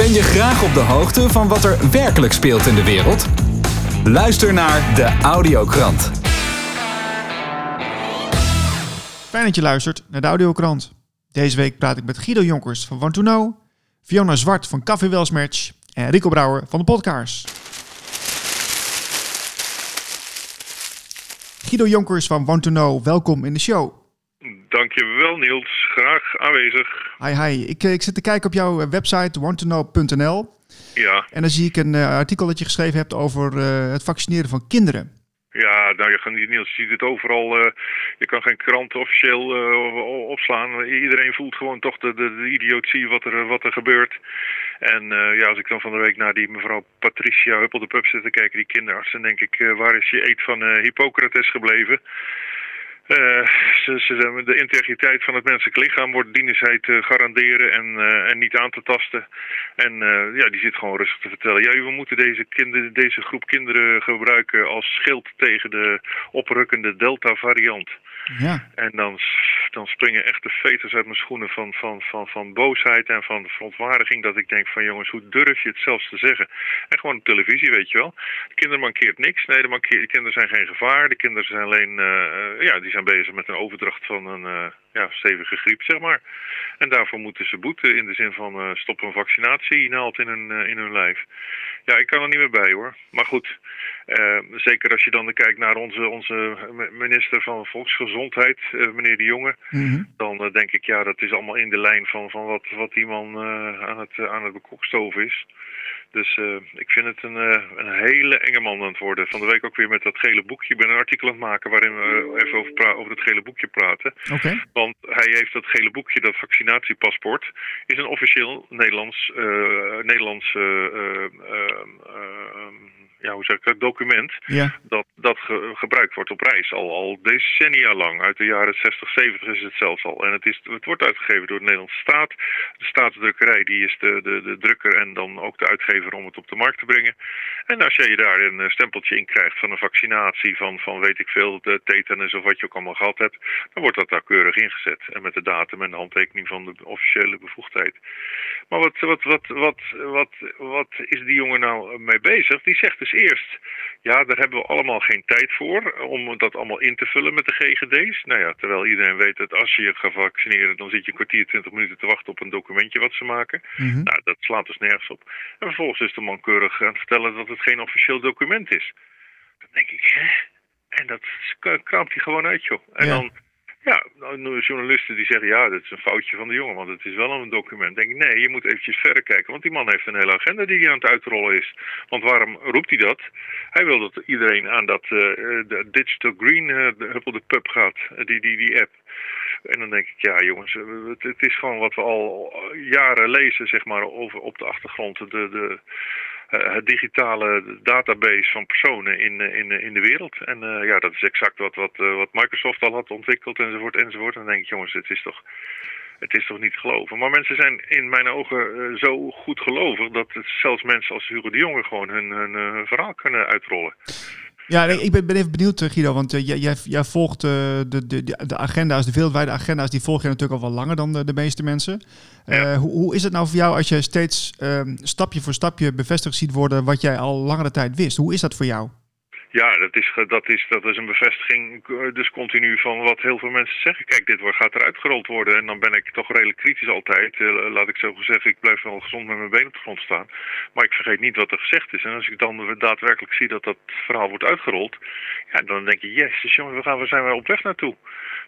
Ben je graag op de hoogte van wat er werkelijk speelt in de wereld? Luister naar de Audiokrant. Fijn dat je luistert naar de Audiokrant. Deze week praat ik met Guido Jonkers van Want to Know, Fiona Zwart van Café Welsmerch en Rico Brouwer van de Podcast. Guido Jonkers van Want to Know, welkom in de show. Dankjewel Niels, graag aanwezig. Hi, hi. Ik, eh, ik zit te kijken op jouw eh, website wanttoknow.nl Ja, en dan zie ik een eh, artikel dat je geschreven hebt over het vaccineren van kinderen. ja nou, je, Niels, je ziet het overal. je kan geen krant officieel opslaan. Iedereen voelt gewoon toch de, de, de idiotie wat er, wat er gebeurt. En ja, als ik dan van de week naar die mevrouw Patricia Huppel de Pub zit te kijken, die kinderarts, dan denk ik, waar is je eet van Hippocrates gebleven? Eh, ze, ze, zeggen, de integriteit van het menselijk lichaam wordt dienstheid te garanderen en, eh, en niet aan te tasten. En eh, ja, die zit gewoon rustig te vertellen. Ja, we moeten deze, kinder, deze groep kinderen gebruiken als schild tegen de oprukkende Delta-variant. Ja, En dan, dan springen echt de veters uit mijn schoenen van, van, van, van boosheid en van verontwaardiging. Dat ik denk van jongens, hoe durf je het zelfs te zeggen? En gewoon op televisie, weet je wel. De kinderen mankeert niks. Nee, de, kinderen zijn geen gevaar. De kinderen zijn alleen, eh, eh, ja, die zijn bezig met een overdracht van een eh, ja, stevige griep, zeg maar. En daarvoor moeten ze boeten in de zin van eh stop een vaccinatienaald in hun, eh, in hun lijf. Ja, ik kan er niet meer bij hoor. Maar goed, zeker als je dan kijkt naar onze, onze minister van Volksgezondheid, eh, meneer De Jonge. Mhm. Dan eh, denk ik, ja, dat is allemaal in de lijn van, van wat, wat die man eh, aan, het, aan het bekokstoven is. Dus ik vind het een, een hele enge man aan het worden. Van de week ook weer met dat gele boekje. Ik ben een artikel aan het maken waarin we even over, over het gele boekje praten. Want hij heeft dat gele boekje, dat vaccinatiepaspoort, is een officieel Nederlands, eh, Nederlands eh, eh, eh, eh, ja, hoe zeg ik dat, document Ja, dat, dat ge- gebruikt wordt op reis. Al, al decennia lang. Uit de jaren 60, 70 is het zelfs al. En het, is, het wordt uitgegeven door de Nederlandse staat. De staatsdrukkerij die is de, de, de drukker en dan ook de uitgever om het op de markt te brengen. En als jij daar een eh, stempeltje in krijgt van een vaccinatie van, van weet ik veel, de tetanus of wat je ook allemaal gehad hebt, dan wordt dat daar keurig ingezet. En met de datum en de handtekening van de officiële bevoegdheid. Maar wat, wat, wat, wat, wat, wat is die jongen nou mee bezig? Die zegt dus eerst, ja, daar hebben we allemaal geen tijd voor om dat allemaal in te vullen met de GGD's. Nou ja, terwijl iedereen weet dat als je je gaat vaccineren, dan zit je een kwartier, twintig minuten te wachten op een documentje wat ze maken. Mhm. Nou, dat slaat dus nergens op. En vervolgens is de man keurig aan het vertellen dat het geen officieel document is. Dan denk ik, hè? En dat kraamt hij gewoon uit, joh. En Ja. dan, ja, nou, journalisten die zeggen, ja, dat is een foutje van de jongen, want het is wel een document. Denk ik, nee, je moet eventjes verder kijken, want die man heeft een hele agenda die hij aan het uitrollen is. Want waarom roept hij dat? Hij wil dat iedereen aan dat de Digital Green de Huppel de Pub gaat, eh, die, die, die app. En dan denk ik, ja jongens, het, is gewoon wat we al jaren lezen, zeg maar, over, op de achtergrond. De, de, het digitale database van personen in, eh, in, eh, in de wereld. En eh, ja, dat is exact wat, wat, eh, wat Microsoft al had ontwikkeld enzovoort enzovoort. En dan denk ik, jongens, het is toch... Het is toch niet geloven. Maar mensen zijn in mijn ogen eh, zo goed gelovig dat zelfs mensen als Hugo de Jonge gewoon hun, hun, eh, hun verhaal kunnen uitrollen. Ja, nee, ik ben, ben even benieuwd, eh, Guido, want eh, jij, jij, jij volgt eh, de, de, de agenda's, de wereldwijde agenda's, die volg je natuurlijk al wel langer dan de, de meeste mensen. Ja. hoe, hoe is het nou voor jou als je steeds ehm, stapje voor stapje bevestigd ziet worden wat jij al langere tijd wist? Hoe is dat voor jou? Ja, dat is, dat, is, dat is een bevestiging eh, dus continu van wat heel veel mensen zeggen. Kijk, dit gaat eruit gerold worden. En dan ben ik toch redelijk kritisch altijd. Eh, laat ik zo zeggen, ik blijf wel gezond met mijn benen op de grond staan. Maar ik vergeet niet wat er gezegd is. En als ik dan daadwerkelijk zie dat dat verhaal wordt uitgerold... Ja, dan denk je, yes, jongens, we gaan, waar zijn we op weg naartoe?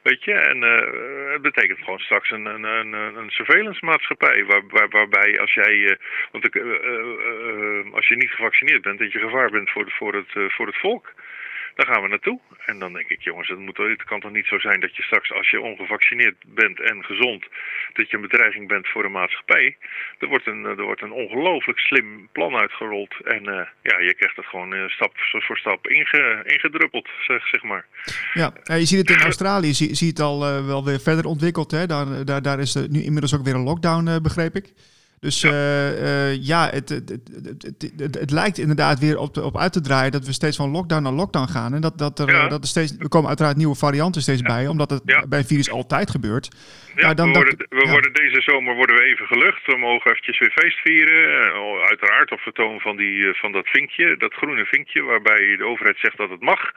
Weet je, en eh, het betekent gewoon straks een, een, een, een surveillance maatschappij. Waar, waar, waarbij als jij, eh, want ik, eh, als je niet gevaccineerd bent, dat je gevaar bent voor, de, voor, het, voor het volk. Daar gaan we naartoe. En dan denk ik, jongens, het, moet, het kan toch niet zo zijn dat je straks, als je ongevaccineerd bent en gezond, dat je een bedreiging bent voor de maatschappij. Er wordt een, er wordt een ongelooflijk slim plan uitgerold. En eh, ja, je krijgt het gewoon eh, stap voor stap inge, ingedruppeld, zeg, zeg maar. Ja, eh, je ziet het in Australië, zie, zie je het al eh, wel weer verder ontwikkeld. Hè? Daar, daar, daar is nu inmiddels ook weer een lockdown, eh, begreep ik. Dus ja, ja het, het, het, het, lijkt inderdaad weer op, op uit te draaien dat we steeds van lockdown naar lockdown gaan. En dat, dat, er, dat er steeds, er komen uiteraard nieuwe varianten steeds bij, omdat het bij virus altijd gebeurt. Ja, dan, we, worden, we worden deze zomer worden we even gelucht. We mogen eventjes weer feest vieren. Uiteraard op vertoon van, die, van dat vinkje, dat groene vinkje, waarbij de overheid zegt dat het mag.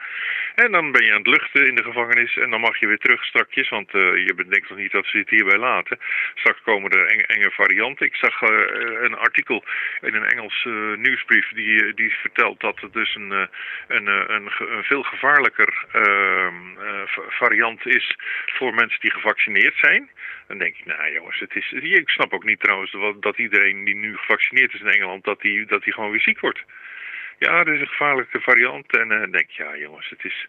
En dan ben je aan het luchten in de gevangenis en dan mag je weer terug strakjes, want je bedenkt nog niet dat ze het hierbij laten. Straks komen er enge, enge varianten. Ik zag uh, een artikel in een Engels uh, nieuwsbrief die, die vertelt dat het dus een, een, een, een, veel gevaarlijker uh, variant is voor mensen die gevaccineerd zijn. Dan denk ik, nou jongens, het is, ik snap ook niet trouwens dat iedereen die nu gevaccineerd is in Engeland, dat die, dat die gewoon weer ziek wordt. Ja, er is een gevaarlijke variant. En dan denk ja jongens, het is,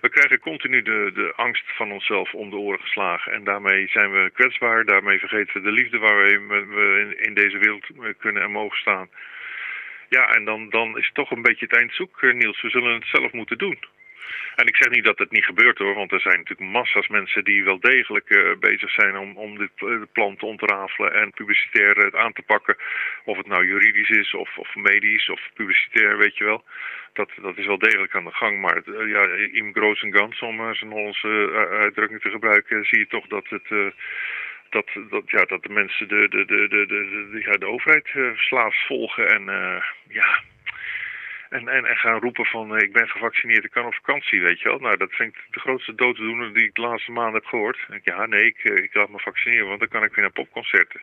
we krijgen continu de, de angst van onszelf om de oren geslagen. En daarmee zijn we kwetsbaar. Daarmee vergeten we de liefde waar we, in, deze wereld kunnen en mogen staan. Ja, en dan, dan is toch een beetje het eindzoek, eh, Niels. We zullen het zelf moeten doen. En ik zeg niet dat het niet gebeurt hoor, want er zijn natuurlijk massa's mensen die wel degelijk uh, bezig zijn om, om dit uh, plan te ontrafelen en publicitair het aan te pakken. Of het nou juridisch is of, of medisch of publicitair, weet je wel. Dat, dat is wel degelijk aan de gang, maar ja, in groot en gans, om zijn Hollandse uitdrukking te gebruiken, zie je toch dat het dat, dat, ja, dat de mensen de, de, de, de, de, ja, de overheid uh, slaafs volgen. En ja, en, en, en gaan roepen van ik ben gevaccineerd, ik kan op vakantie, weet je wel. Nou, dat vind ik de grootste dooddoener die ik de laatste maand heb gehoord. Ik, ja, nee, ik, ik laat me vaccineren, want dan kan ik weer naar popconcerten.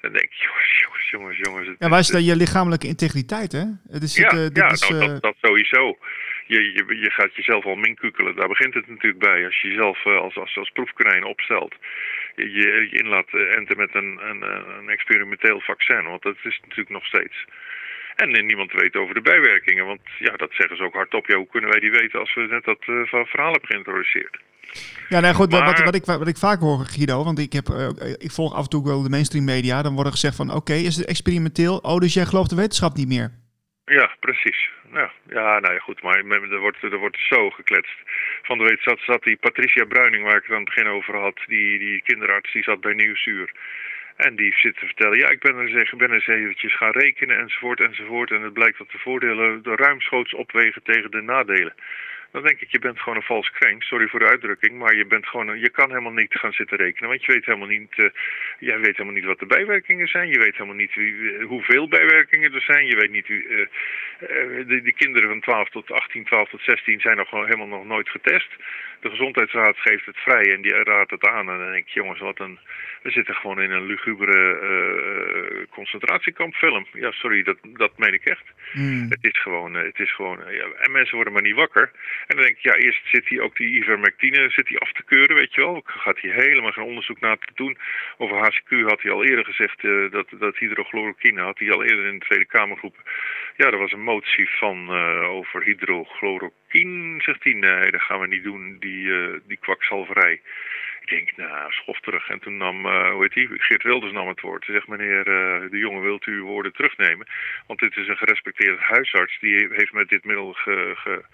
Dan denk ik, jongens, jongens, jongens, jongens. Het, ja, waar is dan je lichamelijke integriteit, hè? Het is ja, het, uh, ja is, nou, dat, dat sowieso. Je, je, je gaat jezelf al minkukelen, daar begint het natuurlijk bij. Als je jezelf als, als, als proefkonijn opstelt, je, je, je in laat enten met een, een, een experimenteel vaccin, want dat is natuurlijk nog steeds. En niemand weet over de bijwerkingen, want ja, dat zeggen ze ook hardop. Ja, hoe kunnen wij die weten als we net dat uh, verhaal hebben geïntroduceerd? Ja, nee, goed, wat, wat, ik, wat ik vaak hoor, Guido, want ik, heb, uh, ik volg af en toe wel de mainstream media, dan wordt er gezegd van, oké, is het experimenteel? Oh, dus jij gelooft de wetenschap niet meer? Ja, precies. Ja, ja, nou ja, goed, maar er wordt, er wordt zo gekletst. Van de week zat, zat die Patricia Bruining, waar ik het aan het begin over had, die, die kinderarts, die zat bij Nieuwsuur. En die zit te vertellen, ja, ik ben er, eens, ben eens eventjes gaan rekenen enzovoort enzovoort. En het blijkt dat de voordelen ruimschoots opwegen tegen de nadelen. Dan denk ik, je bent gewoon een vals krenk. Sorry voor de uitdrukking, maar je, bent gewoon, je kan helemaal niet gaan zitten rekenen. Want je weet helemaal niet, uh, jij weet helemaal niet wat de bijwerkingen zijn. Je weet helemaal niet wie, hoeveel bijwerkingen er zijn. Je weet niet, wie, uh, uh, de, de, kinderen van 12 tot 18, 12 tot 16 zijn nog gewoon helemaal nog nooit getest. De gezondheidsraad geeft het vrij en die raadt het aan. En dan denk ik, jongens, wat een, we zitten gewoon in een lugubere concentratiekampfilm. Ja, sorry, dat, dat meen ik echt. Mm. Het is gewoon, het is gewoon ja, en mensen worden maar niet wakker. En dan denk ik, ja, eerst zit hij ook die ivermectine zit hij af te keuren, weet je wel. Gaat hij helemaal geen onderzoek naar te doen. Over HCQ had hij al eerder gezegd, uh, dat, dat hydrochloroquine had hij al eerder in de Tweede Kamergroep. Ja, er was een motie van uh, over hydrochloroquine, zegt hij. Nee, dat gaan we niet doen, die, uh, die kwakzalverij. Ik denk, nou, schof terug. En toen nam, hoe heet die, Geert Wilders nam het woord. Ze zegt, meneer de jongen, wilt u uw woorden terugnemen? Want dit is een gerespecteerde huisarts. Die heeft met dit middel ge, ge,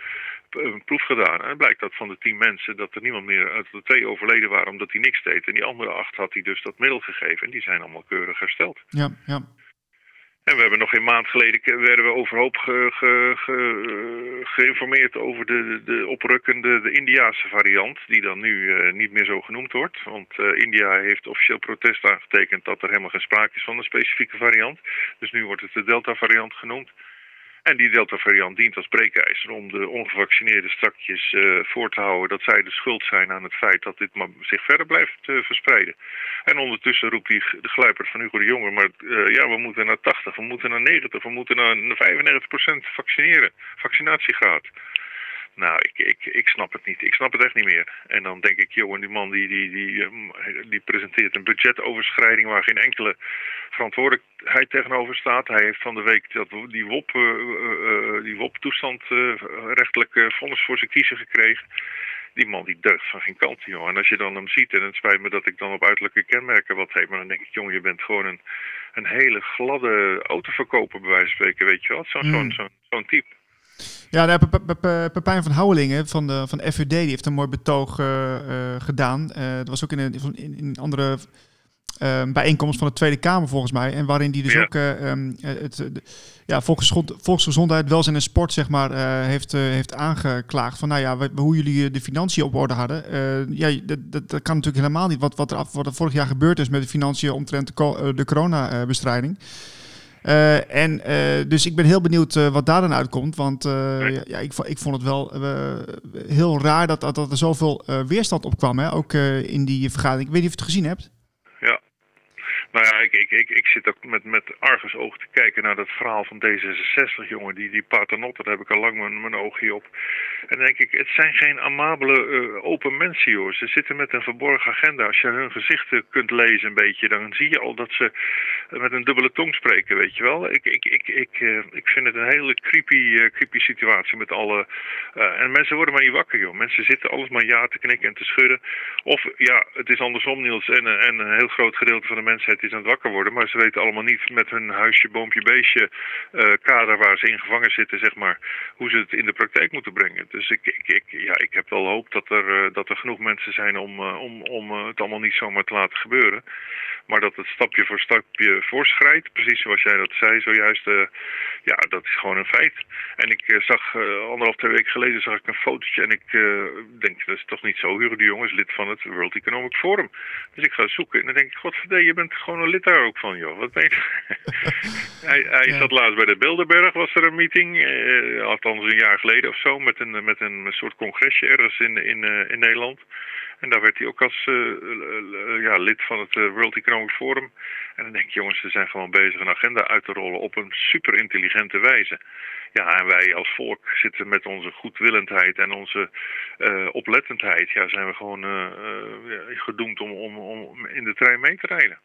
een proef gedaan. En het blijkt dat van de tien mensen dat er niemand meer, uit de twee overleden waren omdat hij niks deed. En die andere acht had hij dus dat middel gegeven. En die zijn allemaal keurig hersteld. Ja, ja. En we hebben nog een maand geleden werden we overhoop ge, ge, ge, geïnformeerd over de, de oprukkende de Indiaanse variant, die dan nu uh, niet meer zo genoemd wordt. Want uh, India heeft officieel protest aangetekend dat er helemaal geen sprake is van een specifieke variant. Dus nu wordt het de Delta variant genoemd. En die Delta-variant dient als breekijzer om de ongevaccineerde strakjes uh, voor te houden dat zij de schuld zijn aan het feit dat dit maar zich verder blijft uh, verspreiden. En ondertussen roept die, de gluipert van Hugo de Jonge, maar uh, ja, we moeten naar 80, we moeten naar 90, we moeten naar 95% vaccineren, vaccinatiegraad. Nou, ik, ik, ik snap het niet. Ik snap het echt niet meer. En dan denk ik, joh, die man die, die, die, ehm, die presenteert een budgetoverschrijding waar geen enkele verantwoordelijkheid tegenover staat. Hij heeft van de week dat, die WOP, uh, uh, die WOP-toestand uh, rechtelijk vonnis voor zijn kiezen gekregen. Die man die deugt van geen kant, joh. En als je dan hem ziet, en het spijt me dat ik dan op uiterlijke kenmerken wat heb, maar dan denk ik, jongen, je bent gewoon een, een hele gladde autoverkoper, bij wijze van spreken, weet je wel. Zo'n mm. zo'n zo'n zo'n type. Ja, Pepijn van Houwelingen van de van FUD, die heeft een mooi betoog uh, uh, gedaan. Uh, dat was ook in een, in, in andere uh, bijeenkomst van de Tweede Kamer volgens mij. En waarin die dus ook um, het, ja, volksgezondheid, welzijn en sport zeg maar, heeft, heeft aangeklaagd. Van nou ja, hoe jullie de financiën op orde hadden. ja, dat, dat, dat, kan natuurlijk helemaal niet. Wat, wat, er, wat er vorig jaar gebeurd is met de financiën omtrent de, de coronabestrijding. Uh, en uh, dus ik ben heel benieuwd uh, wat daar dan uitkomt. Want ja, ik, ik, vond het wel heel raar dat, dat, dat er zoveel weerstand op kwam. Hè? Ook in die vergadering. Ik weet niet of je het gezien hebt. Nou ja, ik, ik, ik, ik zit ook met, met argusoog te kijken naar dat verhaal van D66, jongen. Die, die paternotte, daar heb ik al lang mijn, mijn oogje op. En dan denk ik, het zijn geen amabele uh, open mensen, joh. Ze zitten met een verborgen agenda. Als je hun gezichten kunt lezen een beetje, dan zie je al dat ze met een dubbele tong spreken, weet je wel. Ik, ik, ik, ik, uh, ik vind het een hele creepy, uh, creepy situatie met alle... en mensen worden maar niet wakker, joh. Mensen zitten alles maar ja te knikken en te schudden. Of ja, het is andersom, Niels. En, en een heel groot gedeelte van de mensheid is aan het wakker worden. Maar ze weten allemaal niet met hun huisje, boompje, beestje uh, kader waar ze in gevangen zitten, zeg maar, hoe ze het in de praktijk moeten brengen. Dus ik, ik, ik ja, ik heb wel hoop dat er, uh, dat er genoeg mensen zijn om, uh, om, om het allemaal niet zomaar te laten gebeuren. Maar dat het stapje voor stapje voorschrijdt, precies zoals jij dat zei zojuist, ja, dat is gewoon een feit. En ik zag anderhalf, twee weken geleden zag ik een fotootje en ik denk, dat is toch niet zo. Hugo de Jong is lid van het World Economic Forum. Dus ik ga zoeken en dan denk ik, godverdee, je bent gewoon een lid daar ook van, joh. Wat ben je? hij hij ja. zat laatst bij de Bilderberg, was er een meeting, uh, althans een jaar geleden of zo, met een, met een soort congresje ergens in, in, uh, in Nederland. En daar werd hij ook als uh, ja, lid van het World Economic Forum. En dan denk ik, jongens, ze zijn gewoon bezig een agenda uit te rollen op een super intelligente wijze. Ja, en wij als volk zitten met onze goedwillendheid en onze uh, oplettendheid. Ja, zijn we gewoon uh, gedoemd om, om, om in de trein mee te rijden.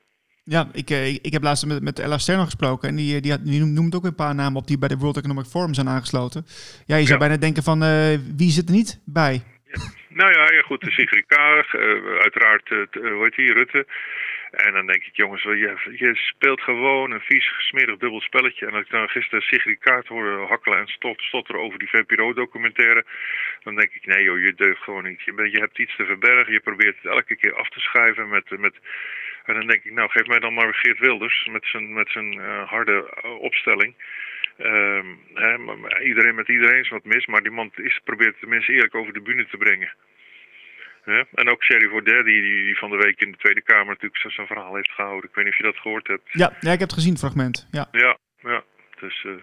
Ja, ik, ik heb laatst met, met Ella Sterno gesproken en die, die, die noemt ook een paar namen op die bij de World Economic Forum zijn aangesloten. Ja, je zou ja. bijna denken van wie zit er niet bij? Ja. Nou ja, ja goed, Sigrid Kaag, uiteraard, hoe heet die, Rutte. En dan denk ik, jongens, je, je speelt gewoon een vies, smerig dubbel spelletje. En als ik dan gisteren Sigrid Kaart hoorde hakkelen en stot, stotteren over die VPRO-documentaire, dan denk ik, nee joh, je deugt gewoon niet. Je, je hebt iets te verbergen, je probeert het elke keer af te schuiven met... met en dan denk ik, nou geef mij dan maar Geert Wilders met zijn, met zijn uh, harde opstelling. Um, hè, iedereen met iedereen is wat mis, maar die man is, probeert tenminste eerlijk over de bühne te brengen. En ook Sherry Vorder, die, die, die, van de week in de Tweede Kamer natuurlijk zijn verhaal heeft gehouden. Ik weet niet of je dat gehoord hebt. Ja, ja ik heb het gezien, fragment. Ja, ja, ja. Dus, uh,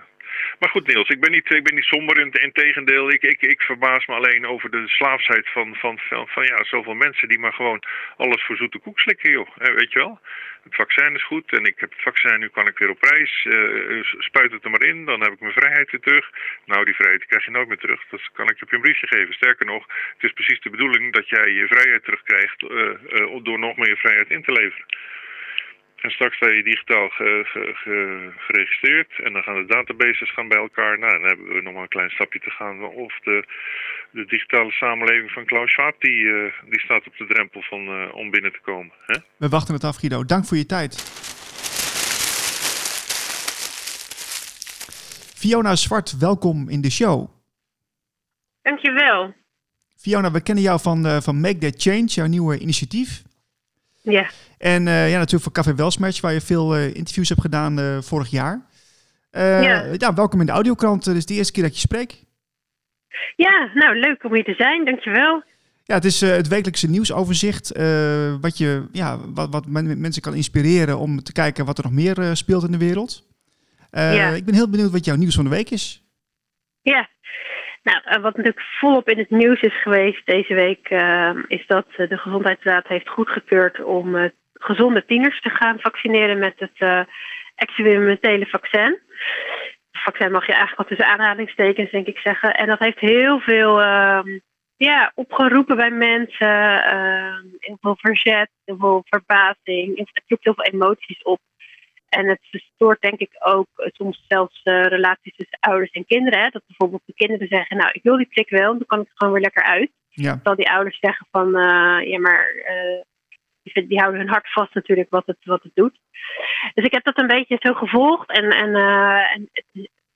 maar goed, Niels, ik ben niet, ik ben niet somber. In, in tegendeel, ik, ik, ik verbaas me alleen over de slaafsheid van, van, van, ja, zoveel mensen die maar gewoon alles voor zoete koek slikken, joh. weet je wel? Het vaccin is goed en ik heb het vaccin, nu kan ik weer op reis. Uh, spuit het er maar in, dan heb ik mijn vrijheid weer terug. Nou, die vrijheid krijg je nooit meer terug. Dat kan ik je op een briefje geven. Sterker nog, het is precies de bedoeling dat jij je vrijheid terugkrijgt door nog meer vrijheid in te leveren. En straks sta je digitaal ge, ge, ge, geregistreerd en dan gaan de databases gaan bij elkaar. Nou, dan hebben we nog maar een klein stapje te gaan. Of de, de digitale samenleving van Klaus Schwab, die, uh, die staat op de drempel van, uh, om binnen te komen. Hè? We wachten het af, Guido. Dank voor je tijd. Fiona Zwart, welkom in de show. Dankjewel. Fiona, we kennen jou van, uh, van Make That Change, jouw nieuwe initiatief. Ja. En uh, ja, natuurlijk voor Café Welsmatch, waar je veel uh, interviews hebt gedaan uh, vorig jaar. ja. ja. welkom in de audiokrant. Dit is de eerste keer dat je spreekt. Ja, nou leuk om hier te zijn. Dankjewel. Ja, het is het wekelijkse nieuwsoverzicht. wat, je, ja, wat, wat mensen kan inspireren om te kijken wat er nog meer speelt in de wereld. ja. Ik ben heel benieuwd wat jouw nieuws van de week is. Ja, nou, wat natuurlijk volop in het nieuws is geweest deze week, uh, is dat de Gezondheidsraad heeft goedgekeurd om uh, gezonde tieners te gaan vaccineren met het experimentele vaccin. Vaccin mag je eigenlijk al tussen aanhalingstekens, denk ik zeggen. En dat heeft heel veel ja, opgeroepen bij mensen. heel veel verzet, heel veel verbazing. Het roept heel veel emoties op. En het verstoort denk ik ook soms zelfs uh, relaties tussen ouders en kinderen. Hè? Dat bijvoorbeeld de kinderen zeggen, nou ik wil die prik wel, dan kan ik er gewoon weer lekker uit. Ja. Terwijl die ouders zeggen van, uh, ja maar uh, die, die, houden hun hart vast natuurlijk wat het, wat het doet. Dus ik heb dat een beetje zo gevolgd en, en, en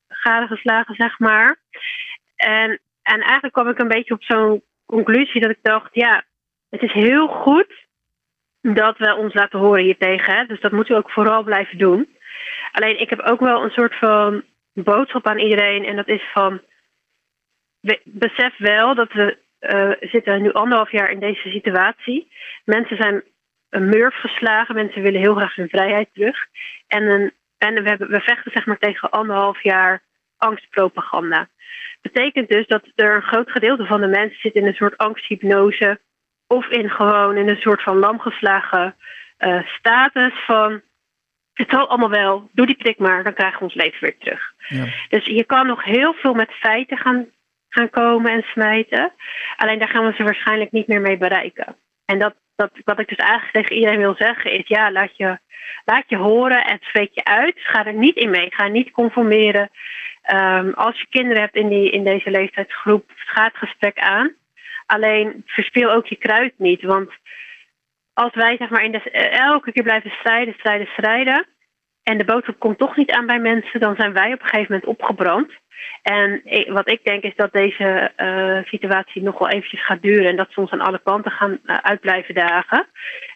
gade geslagen zeg maar. En, en eigenlijk kwam ik een beetje op zo'n conclusie dat ik dacht, ja het is heel goed dat we ons laten horen hiertegen. Dus dat moeten we ook vooral blijven doen. Alleen ik heb ook wel een soort van boodschap aan iedereen. En dat is van. Besef wel dat we uh, zitten nu anderhalf jaar in deze situatie. Mensen zijn een murf geslagen. Mensen willen heel graag hun vrijheid terug. En, en we, we vechten zeg maar tegen anderhalf jaar angstpropaganda. Betekent dus dat er een groot gedeelte van de mensen zit in een soort angsthypnose. Of in gewoon in een soort van lamgeslagen uh, status van het zal allemaal wel, doe die prik maar, dan krijgen we ons leven weer terug. Ja. Dus je kan nog heel veel met feiten gaan, gaan komen en smijten. Alleen daar gaan we ze waarschijnlijk niet meer mee bereiken. En dat, dat, wat ik dus eigenlijk tegen iedereen wil zeggen is, ja, laat je, laat je horen en spreek je uit. Ga er niet in mee, ga niet conformeren. Um, als je kinderen hebt in, die, in deze leeftijdsgroep, ga het gesprek aan. Alleen verspil ook je kruid niet, want als wij zeg maar in de, elke keer blijven strijden, strijden, strijden. En de boodschap komt toch niet aan bij mensen, dan zijn wij op een gegeven moment opgebrand. En wat ik denk is dat deze uh, situatie nog wel eventjes gaat duren en dat ze ons aan alle kanten gaan uh, uit blijven dagen.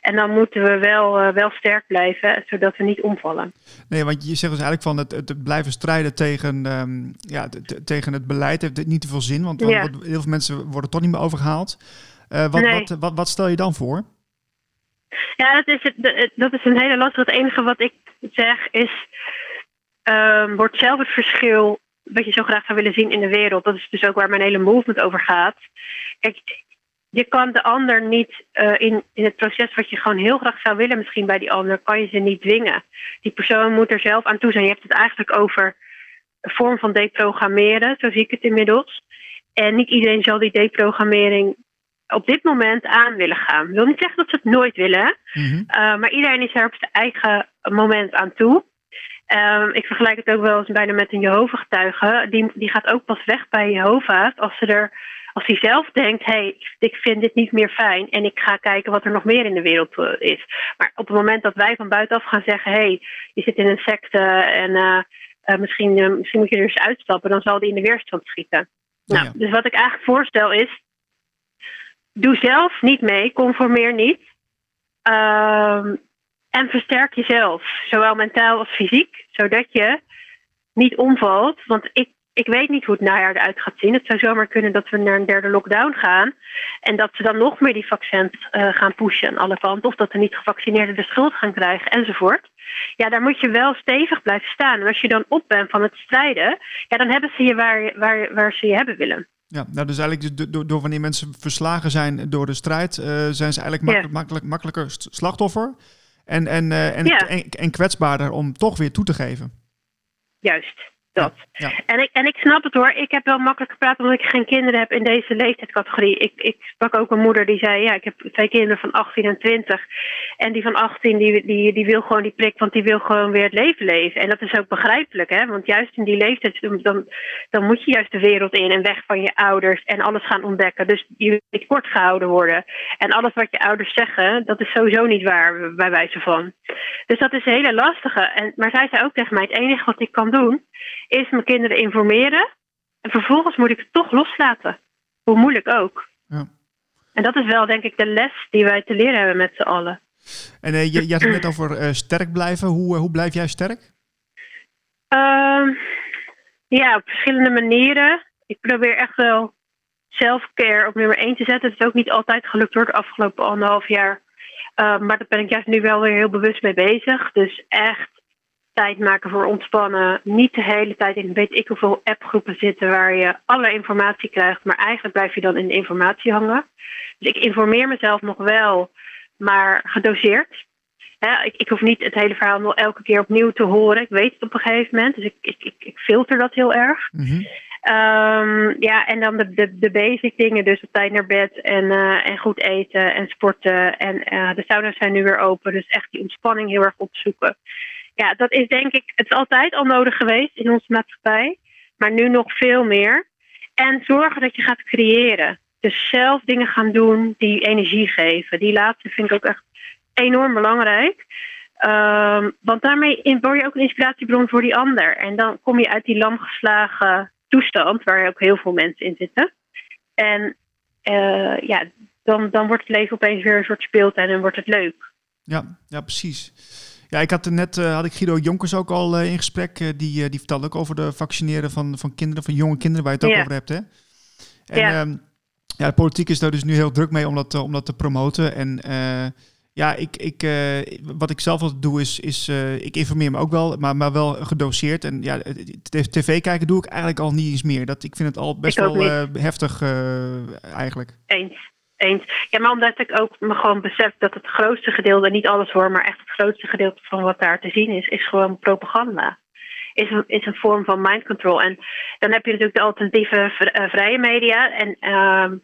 En dan moeten we wel, uh, wel sterk blijven, zodat we niet omvallen. Nee, want je zegt dus eigenlijk van het, het blijven strijden tegen, um, ja, tegen het beleid heeft niet te veel zin, want, ja. want heel veel mensen worden toch niet meer overgehaald. wat, nee. wat, wat, wat stel je dan voor? Ja, dat is, het, dat is een hele lastige. Het enige wat ik zeg is, um, wordt zelf het verschil wat je zo graag zou willen zien in de wereld. Dat is dus ook waar mijn hele movement over gaat. Kijk, je kan de ander niet uh, in, in het proces wat je gewoon heel graag zou willen, misschien bij die ander, kan je ze niet dwingen. Die persoon moet er zelf aan toe zijn. Je hebt het eigenlijk over een vorm van deprogrammeren, zo zie ik het inmiddels. En niet iedereen zal die deprogrammering op dit moment aan willen gaan. Ik wil niet zeggen dat ze het nooit willen, mm -hmm. uh, maar iedereen is er op zijn eigen moment aan toe. Um, ik vergelijk het ook wel eens bijna met een Jehovah-getuige. Die, die gaat ook pas weg bij Jehovah als ze er als hij zelf denkt, hé, hey, ik vind dit niet meer fijn en ik ga kijken wat er nog meer in de wereld uh, is. Maar op het moment dat wij van buitenaf gaan zeggen, hé, hey, je zit in een secte en uh, uh, misschien, misschien moet je er eens uitstappen, dan zal die in de weerstand schieten. Nou, ja. dus wat ik eigenlijk voorstel is, doe zelf niet mee, conformeer niet. En versterk jezelf, zowel mentaal als fysiek, zodat je niet omvalt. Want ik, ik weet niet hoe het najaar eruit gaat zien. Het zou zomaar kunnen dat we naar een derde lockdown gaan. En dat ze dan nog meer die vaccins uh, gaan pushen aan alle kanten. Of dat de niet gevaccineerden de schuld gaan krijgen enzovoort. Ja, daar moet je wel stevig blijven staan. En als je dan op bent van het strijden, ja, dan hebben ze je waar, waar, waar ze je hebben willen. Ja, nou dus eigenlijk door, door wanneer mensen verslagen zijn door de strijd, uh, zijn ze eigenlijk makkelijk, makkelijker slachtoffer. En, en, uh, en, ja. en, en kwetsbaarder om toch weer toe te geven. Juist dat. Ja, ja. En, ik, en ik snap het hoor. Ik heb wel makkelijk gepraat omdat ik geen kinderen heb in deze leeftijdscategorie. Ik, ik sprak ook een moeder die zei: Ja, ik heb twee kinderen van 18 en 20. En die van 18 die, die, die wil gewoon die prik, want die wil gewoon weer het leven leven. En dat is ook begrijpelijk, hè? Want juist in die leeftijd, dan, dan moet je juist de wereld in en weg van je ouders en alles gaan ontdekken. Dus je niet kort gehouden worden. En alles wat je ouders zeggen, dat is sowieso niet waar, bij wijze van. Dus dat is een hele lastige. En, maar zij zei ook tegen mij: Het enige wat ik kan doen Eerst mijn kinderen informeren. En vervolgens moet ik het toch loslaten. Hoe moeilijk ook. Ja. En dat is wel, denk ik, de les die wij te leren hebben met z'n allen. En uh, je, je had het net over uh, sterk blijven. Hoe, uh, hoe blijf jij sterk? Uh, ja, op verschillende manieren. Ik probeer echt wel self-care op nummer 1 te zetten. Het is ook niet altijd gelukt door de afgelopen anderhalf jaar. maar daar ben ik juist nu wel weer heel bewust mee bezig. Dus echt tijd maken voor ontspannen. Niet de hele tijd in weet ik hoeveel appgroepen zitten waar je alle informatie krijgt, maar eigenlijk blijf je dan in de informatie hangen. Dus ik informeer mezelf nog wel, maar gedoseerd. He, ik, ik, hoef niet het hele verhaal nog elke keer opnieuw te horen. Ik weet het op een gegeven moment, dus ik, ik, ik filter dat heel erg. Mm -hmm. um, ja, en dan de, de, de basic dingen, dus op tijd naar bed en, uh, en goed eten en sporten. En uh, de sauna's zijn nu weer open, dus echt die ontspanning heel erg opzoeken ja, dat is denk ik, het is altijd al nodig geweest in onze maatschappij, maar nu nog veel meer. En zorgen dat je gaat creëren. Dus zelf dingen gaan doen die energie geven. Die laatste vind ik ook echt enorm belangrijk. Um, want daarmee word je ook een inspiratiebron voor die ander. En dan kom je uit die lamgeslagen toestand, waar ook heel veel mensen in zitten. En uh, ja, dan, dan wordt het leven opeens weer een soort speeltuin en wordt het leuk. Ja, ja precies. Ja, ik had net had ik Guido Jonkers ook al in gesprek. die, die vertelde ook over de vaccineren van, van kinderen, van jonge kinderen, waar je het ook over hebt. Hè? En ja. Ehm, ja, de politiek is daar dus nu heel druk mee om dat, om dat te promoten. En ja, ik, ik, uh, wat ik zelf altijd doe is, is uh, ik informeer me ook wel, maar, maar wel gedoseerd. En ja, tv kijken doe ik eigenlijk al niet eens meer. Dat, ik vind het al best wel uh, heftig eigenlijk. Eens. Eens. Ja, maar omdat ik ook me gewoon besef dat het grootste gedeelte, niet alles hoor, maar echt het grootste gedeelte van wat daar te zien is, is gewoon propaganda. Is een, is een vorm van mind control. En dan heb je natuurlijk de alternatieve vrije media. En ehm,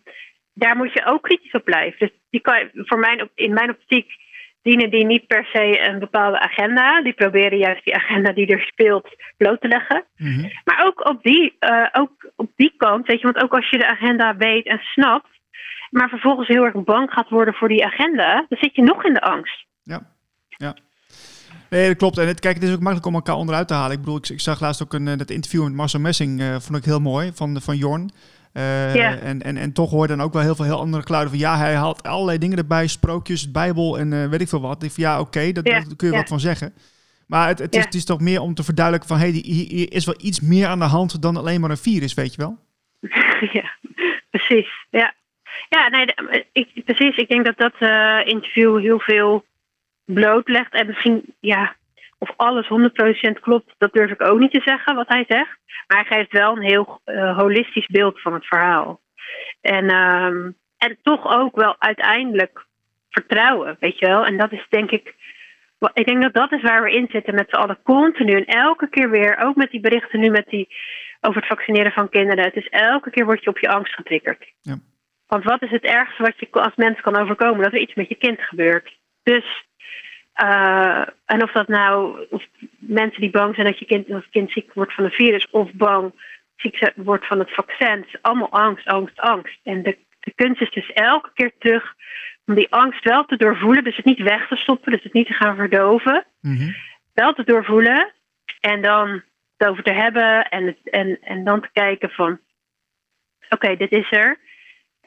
daar moet je ook kritisch op blijven. Dus die kan voor mijn, in mijn optiek dienen die niet per se een bepaalde agenda. Die proberen juist die agenda die er speelt bloot te leggen. Mhm. Maar ook op, die, uh, ook op die kant, weet je, want ook als je de agenda weet en snapt, maar vervolgens heel erg bang gaat worden voor die agenda, dan zit je nog in de angst. Ja, ja. Nee, dat klopt. En het, kijk, het is ook makkelijk om elkaar onderuit te halen. Ik bedoel, ik, ik zag laatst ook een, dat interview met Marcel Messing, uh, vond ik heel mooi, van, van Jorn. Uh, en, en, en toch hoor je dan ook wel heel veel heel andere geluiden van ja, hij haalt allerlei dingen erbij, sprookjes, Bijbel en uh, weet ik veel wat. Ik van ja, oké, dat, daar kun je wat van zeggen. Maar het, het, is, het is toch meer om te verduidelijken van hé, hey, hier is wel iets meer aan de hand dan alleen maar een virus, weet je wel? Ja, precies. Ja, ja nee, ik, precies. Ik denk dat dat uh, interview heel veel blootlegt. En misschien, ja, of alles 100% klopt, dat durf ik ook niet te zeggen wat hij zegt. Maar hij geeft wel een heel uh, holistisch beeld van het verhaal. En, um, en toch ook wel uiteindelijk vertrouwen, weet je wel. En dat is denk ik. Ik denk dat dat is waar we in zitten met z'n allen continu. En elke keer weer, ook met die berichten nu met die, over het vaccineren van kinderen. Het is elke keer word je op je angst getriggerd. Ja. Want wat is het ergste wat je als mens kan overkomen? Dat er iets met je kind gebeurt. Dus uh, en of dat nou of mensen die bang zijn dat je kind, dat kind ziek wordt van een virus of bang ziek wordt van het vaccin. Het is allemaal angst, angst, angst. En de, de kunst is dus elke keer terug om die angst wel te doorvoelen. Dus het niet weg te stoppen, dus het niet te gaan verdoven. Mm Wel te doorvoelen en dan het over te hebben en, en, en dan te kijken van oké, dit is er.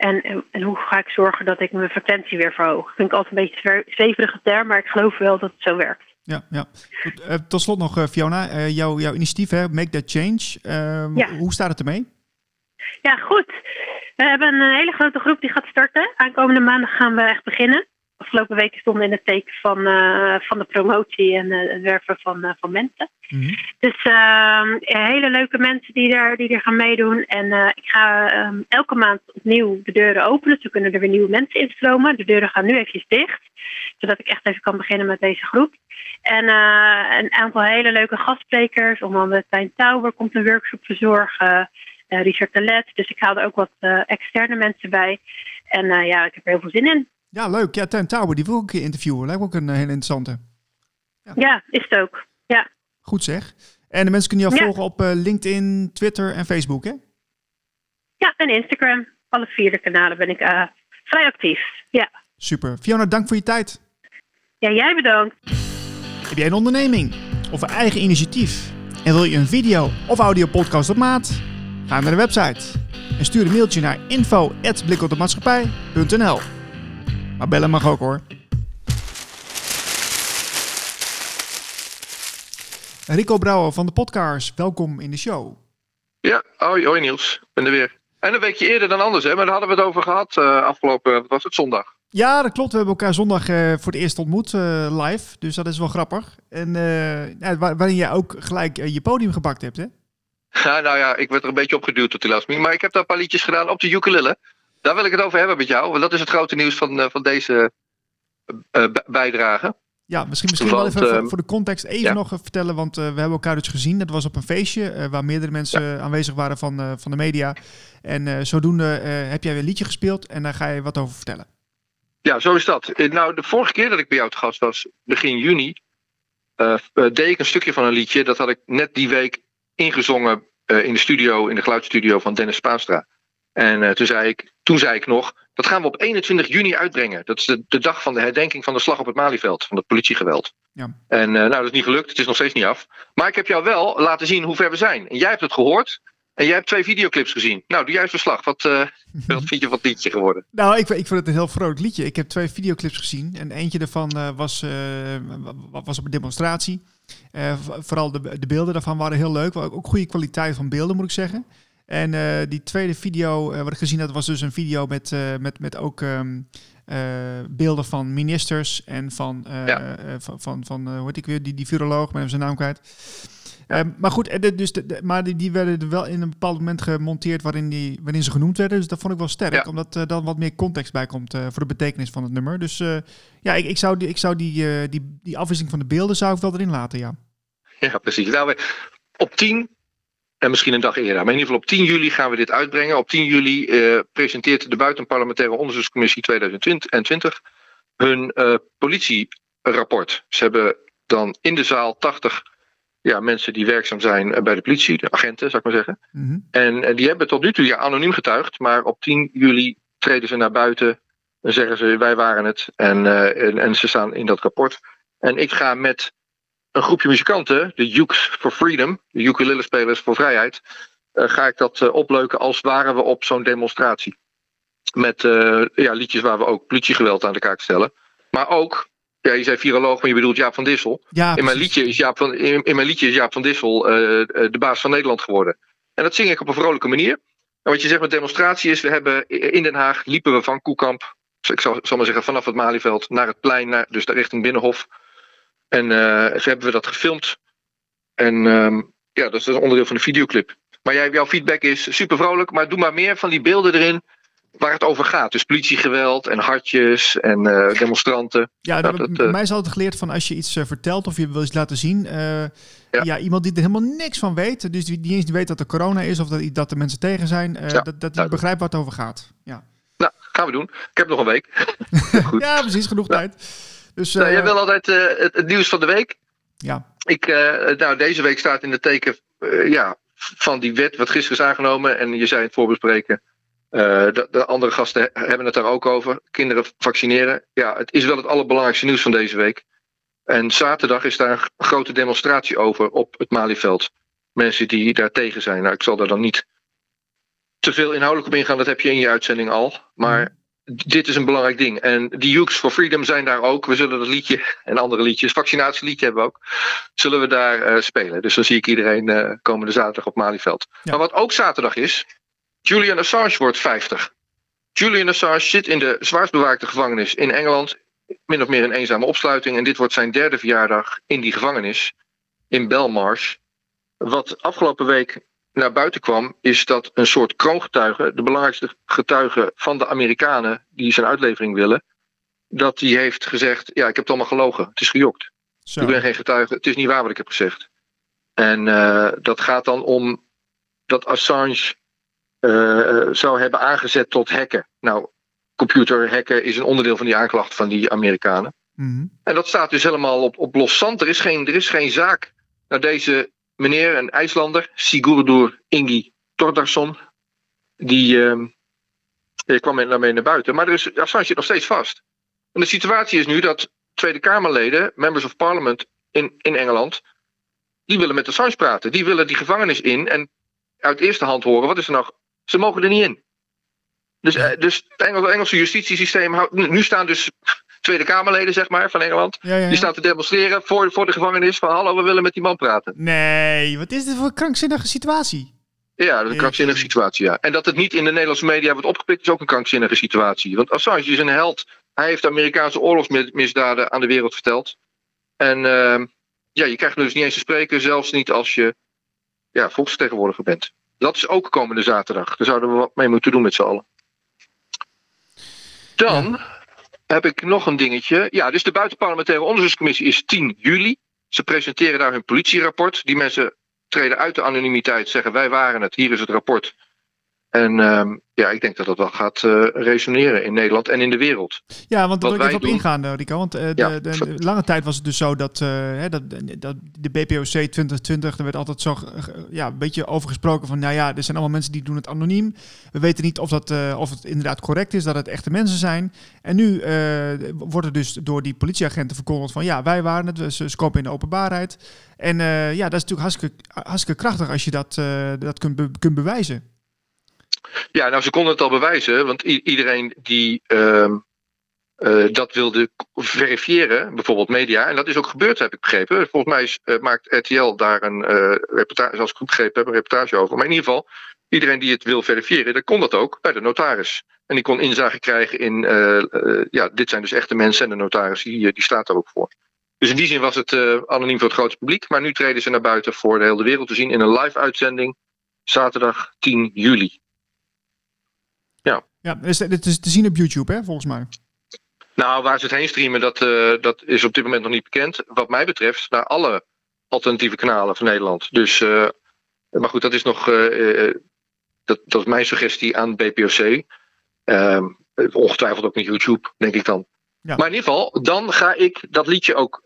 En, en, hoe ga ik zorgen dat ik mijn frequentie weer verhoog? Dat vind ik altijd een beetje een zweverige term, maar ik geloof wel dat het zo werkt. Ja, ja. Uh, tot slot nog, uh, Fiona, uh, jouw, jouw initiatief, hè, Make That Change. Ehm, ja. Hoe staat het ermee? Ja, goed. We hebben een hele grote groep die gaat starten. Aankomende maandag gaan we echt beginnen afgelopen weken stonden in het teken van, uh, van de promotie en uh, het werven van, uh, van mensen. Mm -hmm. Dus ehm, hele leuke mensen die er, die er gaan meedoen. En ik ga um, elke maand opnieuw de deuren openen. Zo kunnen er weer nieuwe mensen instromen. De deuren gaan nu even dicht. Zodat ik echt even kan beginnen met deze groep. En een aantal hele leuke gastsprekers. Onder andere Tijn Tauber komt een workshop verzorgen. Richard Telet. Dus ik haal er ook wat externe mensen bij. En ja, ik heb er heel veel zin in. Ja, leuk. Ja, Ten Tauber, die wil ik een keer interviewen. Lijkt me ook een hele interessante. Ja. ja, is het ook. Ja. Goed zeg. En de mensen kunnen jou volgen op uh, LinkedIn, Twitter en Facebook, hè? Ja, en Instagram. Alle vier de kanalen ben ik uh, vrij actief. Ja. Super. Fiona, dank voor je tijd. Ja, jij bedankt. Heb jij een onderneming of een eigen initiatief en wil je een video of audio podcast op maat? Ga naar de website en stuur een mailtje naar info@blikopdemaatschappij.nl. Maar bellen mag ook hoor. Rico Brouwer van de podcast, welkom in de show. Ja, hoi, hoi Niels, ik ben er weer. En een weekje eerder dan anders, hè? maar daar hadden we het over gehad uh, afgelopen, was het zondag? Ja, dat klopt. We hebben elkaar zondag uh, voor het eerst ontmoet, uh, live. Dus dat is wel grappig. En ja, waarin jij ook gelijk je podium gebakt hebt, hè? Ja, nou ja, ik werd er een beetje opgeduwd tot die last Maar ik heb daar een paar liedjes gedaan op de ukulele. Daar wil ik het over hebben met jou, want dat is het grote nieuws van, uh, van deze uh, bijdrage. Ja, misschien, misschien want, wel even voor, voor, de context even ja. nog vertellen, want we hebben elkaar dus gezien. Dat was op een feestje waar meerdere mensen ja. aanwezig waren van, van de media. En zodoende heb jij weer een liedje gespeeld en daar ga je wat over vertellen. Ja, zo is dat. Nou, de vorige keer dat ik bij jou te gast was, begin juni, deed ik een stukje van een liedje. Dat had ik net die week ingezongen in de studio, in de geluidsstudio van Dennis Spaanstra. En uh, toen, zei ik, toen zei ik nog, dat gaan we op 21 juni uitbrengen. Dat is de, de dag van de herdenking van de slag op het Malieveld, van het politiegeweld. Ja. En uh, nou, dat is niet gelukt, het is nog steeds niet af. Maar ik heb jou wel laten zien hoe ver we zijn. En jij hebt het gehoord. En jij hebt twee videoclips gezien. Nou, doe jij verslag. Wat, uh, wat vind je van het liedje geworden? Nou, ik, ik vond het een heel vrolijk liedje. Ik heb twee videoclips gezien. En eentje daarvan uh, was, uh, was op een demonstratie. vooral de, de beelden daarvan waren heel leuk. Ook goede kwaliteit van beelden, moet ik zeggen. En die tweede video wat ik gezien had, was dus een video met, met, met ook um, beelden van ministers en van, ja. van, van, van hoe heet ik weer, die, die viroloog, ben zijn naam kwijt. Ehm, maar goed, eh, dus de, maar die, die, werden er wel in een bepaald moment gemonteerd waarin, die, waarin ze genoemd werden. Dus dat vond ik wel sterk, omdat er uh, dan wat meer context bij komt uh, voor de betekenis van het nummer. Dus uh, ja, ik, ik, zou, die, ik zou die, die, die afwisseling van de beelden zou ik wel erin laten, ja. Ja, precies. Nou, op 10, en misschien een dag eerder, maar in ieder geval op 10 juli gaan we dit uitbrengen. Op 10 juli presenteert de Buitenparlementaire Onderzoekscommissie 2020 hun politierapport. Ze hebben dan in de zaal 80 ja, mensen die werkzaam zijn eh, bij de politie, de agenten, zou ik maar zeggen. Mhm. en, en, die hebben tot nu toe ja, anoniem getuigd, maar op 10 juli treden ze naar buiten en zeggen ze: wij waren het. En, uh, en, en, ze staan in dat rapport. En ik ga met een groepje muzikanten, de Ukes for Freedom, de ukulele-spelers voor vrijheid, uh, ga ik dat opleuken als waren we op zo'n demonstratie. Met ja, liedjes waar we ook politiegeweld aan de kaak stellen. Maar ook ja, je zei viroloog, maar je bedoelt Jaap van Dissel. Ja, in, mijn liedje is Jaap van, in, mijn liedje is Jaap van Dissel de baas van Nederland geworden. En dat zing ik op een vrolijke manier. En wat je zegt met demonstratie is, we hebben in Den Haag liepen we van Koekamp, ik zal, zal maar zeggen vanaf het Malieveld naar het plein, naar, dus richting Binnenhof. En uh, hebben we dat gefilmd. En um, ja, dat is een onderdeel van de videoclip. Maar jij, jouw feedback is super vrolijk, maar doe maar meer van die beelden erin waar het over gaat. Dus politiegeweld en hartjes en uh, demonstranten. Ja, dat, het, uh, mij is altijd geleerd van als je iets uh, vertelt of je wil iets laten zien. Ja. ja. iemand die er helemaal niks van weet. Dus die niet eens weet dat er corona is of dat, dat er mensen tegen zijn. Ja, dat, dat die begrijpt waar het over gaat. Ja. Nou, gaan we doen. Ik heb nog een week. Goed. ja, precies. Genoeg tijd. Dus, nou, jij wil altijd het, het, nieuws van de week. Ja. Ik, nou, deze week staat in de teken ja, van die wet wat gisteren is aangenomen. En je zei het voorbespreken de, de, andere gasten hebben het daar ook over. Kinderen vaccineren. Ja, het is wel het allerbelangrijkste nieuws van deze week. En zaterdag is daar een grote demonstratie over op het Malieveld. Mensen die daar tegen zijn. Nou, ik zal daar dan niet te veel inhoudelijk op ingaan. Dat heb je in je uitzending al. Maar mhm. Dit is een belangrijk ding. En die Youths for Freedom zijn daar ook. We zullen dat liedje en andere liedjes, vaccinatieliedje hebben we ook. Zullen we daar uh, spelen. Dus dan zie ik iedereen uh, komende zaterdag op Malieveld. Ja. Maar wat ook zaterdag is, Julian Assange wordt 50. Julian Assange zit in de zwaarst bewaakte gevangenis in Engeland. Min of meer een eenzame opsluiting. En dit wordt zijn derde verjaardag in die gevangenis. In Belmarsh. Wat afgelopen week naar buiten kwam, is dat een soort kroongetuige, de belangrijkste getuige van de Amerikanen die zijn uitlevering willen, dat die heeft gezegd: Ja, ik heb het allemaal gelogen. Het is gejokt. Zo. Ik ben geen getuige. Het is niet waar wat ik heb gezegd. En uh, dat gaat dan om dat Assange uh, zou hebben aangezet tot hacken. Nou, computerhacken is een onderdeel van die aanklacht van die Amerikanen. Mm En dat staat dus helemaal op, op los zand. Er is geen, er is geen zaak. Nou, deze meneer, een IJslander, Sigurdur Ingi Tordarsson, die, uh, die kwam daarmee naar buiten. Maar er is, Assange zit nog steeds vast. En de situatie is nu dat Tweede Kamerleden, members of parliament in, in Engeland, die willen met Assange praten. Die willen die gevangenis in en uit eerste hand horen wat is er nou ze mogen er niet in. Dus, uh, dus het Engelse justitiesysteem houdt. Nu staan dus Tweede Kamerleden, zeg maar, van Engeland. Die staan te demonstreren voor, voor de gevangenis van hallo, we willen met die man praten. Nee, wat is dit voor een krankzinnige situatie? Ja, dat is een krankzinnige situatie, ja. En dat het niet in de Nederlandse media wordt opgepikt, is ook een krankzinnige situatie. Want Assange is een held. Hij heeft Amerikaanse oorlogsmisdaden aan de wereld verteld. En uh, ja, je krijgt dus niet eens te spreken, zelfs niet als je ja, volksvertegenwoordiger bent. Dat is ook komende zaterdag. Daar zouden we wat mee moeten doen met z'n allen. Dan heb ik nog een dingetje. Ja, dus de Buitenparlementaire Onderzoekscommissie is 10 juli. Ze presenteren daar hun politierapport. Die mensen treden uit de anonimiteit, zeggen wij waren het, hier is het rapport. En ehm, ja, ik denk dat dat wel gaat uh, resoneren in Nederland en in de wereld. Ja, want daar wil ik even op ingaan, uh, Rico. Want uh, de, de, lange tijd was het dus zo dat, hè, dat, dat de BPOC 2020, er werd altijd zo ja, een beetje over gesproken van, nou ja, er zijn allemaal mensen die doen het anoniem. We weten niet of, dat, of het inderdaad correct is, dat het echte mensen zijn. En nu wordt er dus door die politieagenten verkondigd van, ja, wij waren het, ze kopen in de openbaarheid. En ja, dat is natuurlijk hartstikke, hartstikke krachtig als je dat, dat kunt, be kunt bewijzen. Ja, nou, ze konden het al bewijzen, want iedereen die uh, uh, dat wilde verifiëren, bijvoorbeeld media, en dat is ook gebeurd, heb ik begrepen. Volgens mij uh, maakt RTL daar een uh, reportage, zoals ik goed begrepen heb, een reportage over. Maar in ieder geval, iedereen die het wil verifiëren, dan kon dat ook bij de notaris. En die kon inzage krijgen in, ja, dit zijn dus echte mensen en de notaris, die, die staat daar ook voor. Dus in die zin was het anoniem voor het grote publiek. Maar nu treden ze naar buiten voor de hele wereld te zien in een live uitzending. Zaterdag 10 juli. Ja. Dit is te zien op YouTube, hè, volgens mij. Nou, waar ze het heen streamen, dat, uh, dat is op dit moment nog niet bekend. Wat mij betreft, naar alle alternatieve kanalen van Nederland. Dus, uh, maar goed, dat is nog. Uh, dat, dat is mijn suggestie aan BPOC. Ehm, ongetwijfeld ook niet YouTube, denk ik dan. Ja. Maar in ieder geval, dan ga ik dat liedje ook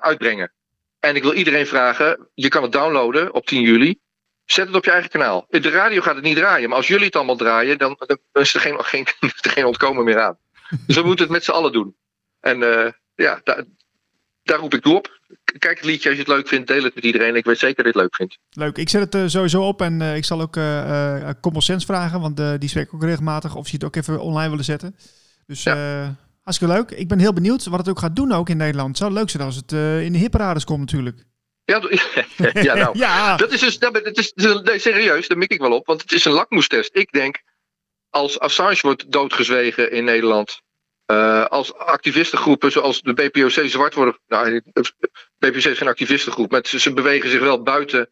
uitbrengen. En ik wil iedereen vragen: je kan het downloaden op 10 juli. Zet het op je eigen kanaal. De radio gaat het niet draaien, maar als jullie het allemaal draaien, dan, dan is er geen, geen, er geen ontkomen meer aan. Dus we moeten het met z'n allen doen. En uh, ja, daar, daar roep ik toe op. Kijk het liedje als je het leuk vindt, deel het met iedereen. Ik weet zeker dat je het leuk vindt. Leuk, ik zet het uh, sowieso op en uh, ik zal ook uh, Common Sense vragen, want die spreek ik ook regelmatig. Of ze het ook even online willen zetten. Dus ja. hartstikke leuk. Ik ben heel benieuwd wat het ook gaat doen ook in Nederland. Het zou leuk zijn als het in de hipparades komt natuurlijk. Ja, ja, nou, ja. dat is dus, dat is, nee, serieus, daar mik ik wel op, want het is een lakmoestest. Ik denk, als Assange wordt doodgezwegen in Nederland, uh, als activistengroepen zoals de BPOC zwart worden, nou, BPOC is geen activistengroep, maar ze, bewegen zich wel buiten,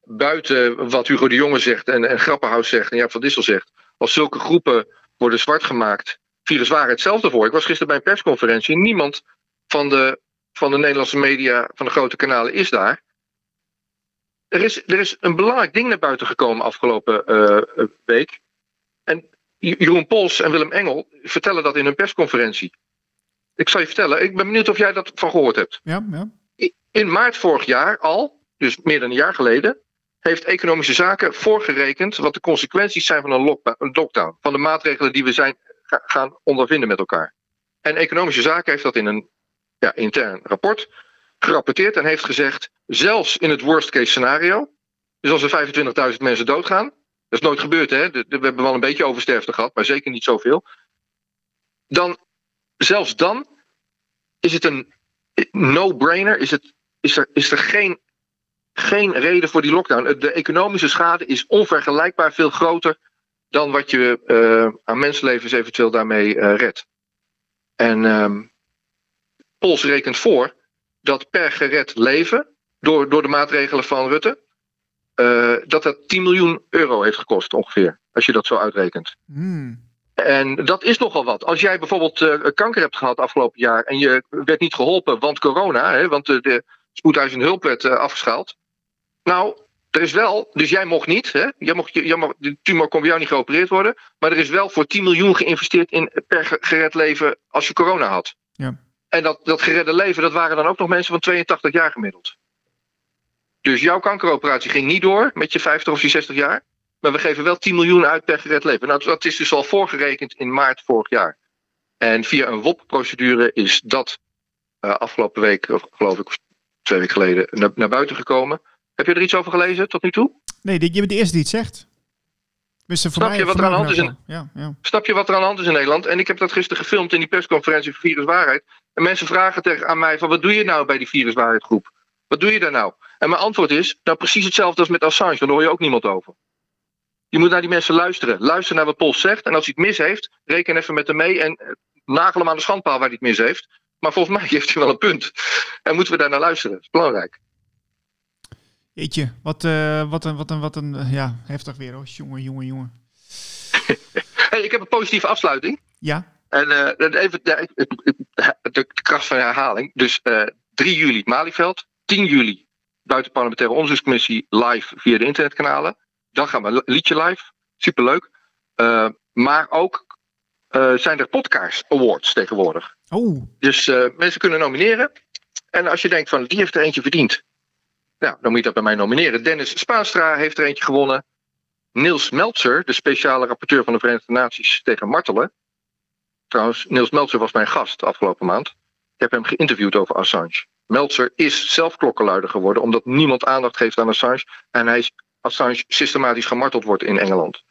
buiten wat Hugo de Jonge zegt en, en Grappenhaus zegt en Jaap van Dissel zegt. Als zulke groepen worden zwart gemaakt, virus waren hetzelfde voor. Ik was gisteren bij een persconferentie, niemand van de van de Nederlandse media, van de grote kanalen, is daar. Er is, er is een belangrijk ding naar buiten gekomen afgelopen uh, week. En Jeroen Pols en Willem Engel vertellen dat in een persconferentie. Ik zal je vertellen, ik ben benieuwd of jij dat van gehoord hebt. Ja, ja. In maart vorig jaar al, dus meer dan een jaar geleden, heeft Economische Zaken voorgerekend wat de consequenties zijn van een, een lockdown. Van de maatregelen die we zijn, gaan ondervinden met elkaar. En Economische Zaken heeft dat in een ja, intern rapport gerapporteerd en heeft gezegd, zelfs in het worst case scenario, dus als er 25.000 mensen doodgaan, dat is nooit gebeurd hè, we hebben wel een beetje oversterfte gehad, maar zeker niet zoveel, dan, zelfs dan is het een no-brainer, is, het, is, er, is er geen, geen reden voor die lockdown. De economische schade is onvergelijkbaar veel groter dan wat je uh, aan mensenlevens eventueel daarmee uh, redt. En um, Pols rekent voor dat per gered leven, door, door de maatregelen van Rutte, uh, dat dat 10 miljoen euro heeft gekost ongeveer. Als je dat zo uitrekent. Hmm. En dat is nogal wat. Als jij bijvoorbeeld uh, kanker hebt gehad afgelopen jaar en je werd niet geholpen, want corona, hè, want de, de spoedeisende hulp werd afgeschaald. Nou, er is wel, dus jij mocht niet, hè? Jij mocht, jij mocht, de tumor kon bij jou niet geopereerd worden, maar er is wel voor 10 miljoen geïnvesteerd in per gered leven als je corona had. Ja. En dat, dat geredde leven, dat waren dan ook nog mensen van 82 jaar gemiddeld. Dus jouw kankeroperatie ging niet door met je 50 of je 60 jaar. Maar we geven wel 10 miljoen uit per gered leven. Nou, dat is dus al voorgerekend in maart vorig jaar. En via een WOP-procedure is dat uh, afgelopen week, of geloof ik, of twee weken geleden, naar, naar buiten gekomen. Heb je er iets over gelezen tot nu toe? Nee, je bent de eerste die het zegt. Snap je, wat er aan de hand is in, ja, ja. Snap je wat er aan de hand is in Nederland? En ik heb dat gisteren gefilmd in die persconferentie voor Viruswaarheid. En mensen vragen tegen aan mij van wat doe je nou bij die Viruswaarheidgroep? Wat doe je daar nou? En mijn antwoord is nou precies hetzelfde als met Assange. Daar hoor je ook niemand over. Je moet naar die mensen luisteren. Luister naar wat Pols zegt. En als hij het mis heeft, reken even met hem mee en eh, nagel hem aan de schandpaal waar hij het mis heeft. Maar volgens mij heeft hij wel een punt. En moeten we daar naar luisteren. Dat is belangrijk. Jeetje, wat, uh, wat een, wat een, wat een, uh, ja, heftig weer hoor. Jongen, jongen, jongen. hey, ik heb een positieve afsluiting. Ja. En uh, even de, de, de, kracht van herhaling. Dus 3 juli Malieveld, 10 juli Buitenparlementaire Onderzoekscommissie live via de internetkanalen. Dan gaan we liedje live. Superleuk. Uh, maar ook zijn er podcast awards tegenwoordig. Oh. Dus mensen kunnen nomineren. En als je denkt van die heeft er eentje verdiend. Nou, dan moet je dat bij mij nomineren. Dennis Spaanstra heeft er eentje gewonnen. Niels Meltzer, de speciale rapporteur van de Verenigde Naties tegen martelen. Trouwens, Niels Meltzer was mijn gast afgelopen maand. Ik heb hem geïnterviewd over Assange. Meltzer is zelf klokkenluider geworden omdat niemand aandacht geeft aan Assange. En hij is Assange systematisch gemarteld wordt in Engeland.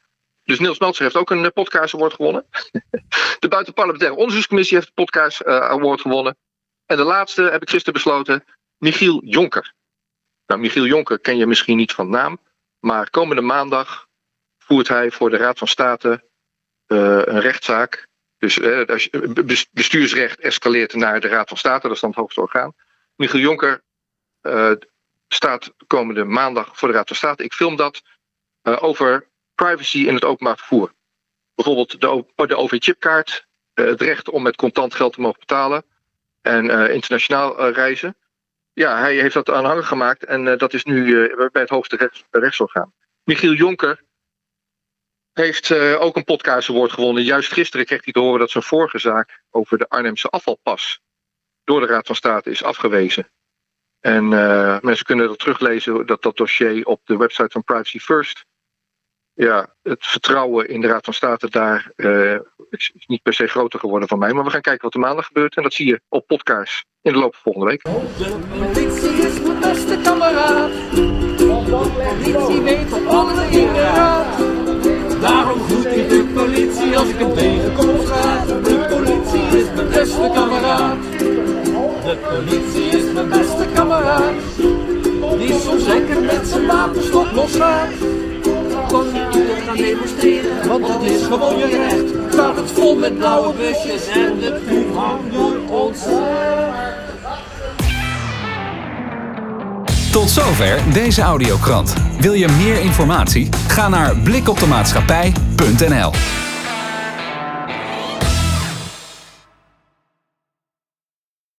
Dus Niels Meltzer heeft ook een eh, podcast award gewonnen. De Buitenparlementaire Onderzoekscommissie heeft een podcast uh, award gewonnen. En de laatste heb ik gisteren besloten, Michiel Jonker. Nou, Michiel Jonker ken je misschien niet van naam. Maar komende maandag voert hij voor de Raad van State uh, een rechtszaak. Dus uh, bestuursrecht escaleert naar de Raad van State, dat is dan het hoogste orgaan. Michiel Jonker uh, staat komende maandag voor de Raad van State. Ik film dat over privacy in het openbaar vervoer. Bijvoorbeeld de, de OV-chipkaart, het recht om met contant geld te mogen betalen en internationaal reizen. Ja, hij heeft dat aanhangig gemaakt en dat is nu bij het hoogste rechts, rechtsorgaan. Michiel Jonker heeft uh, ook een podcastaward gewonnen. Juist gisteren kreeg hij te horen dat zijn vorige zaak over de Arnhemse afvalpas door de Raad van State is afgewezen. En mensen kunnen dat teruglezen, dat, dat dossier op de website van Privacy First. Ja, het vertrouwen in de Raad van State daar uh, is niet per se groter geworden van mij. Maar we gaan kijken wat er maandag gebeurt. En dat zie je op podcast in de loop van volgende week. De politie is mijn beste kameraad. De politie weet op alle inderdaad. Daarom groet ik de politie als ik hem tegenkom op straat. De politie is mijn beste kameraad. De politie is mijn beste kameraad. Die soms lekker met zijn wapenstok losgaat. Kon niet gaan demonstreren, want dat is gewoon je recht. Staat het vol met blauwe busjes en de poep hangt door ons. Tot zover deze audiokrant. Wil je meer informatie? Ga naar blikoptemaatschappij.nl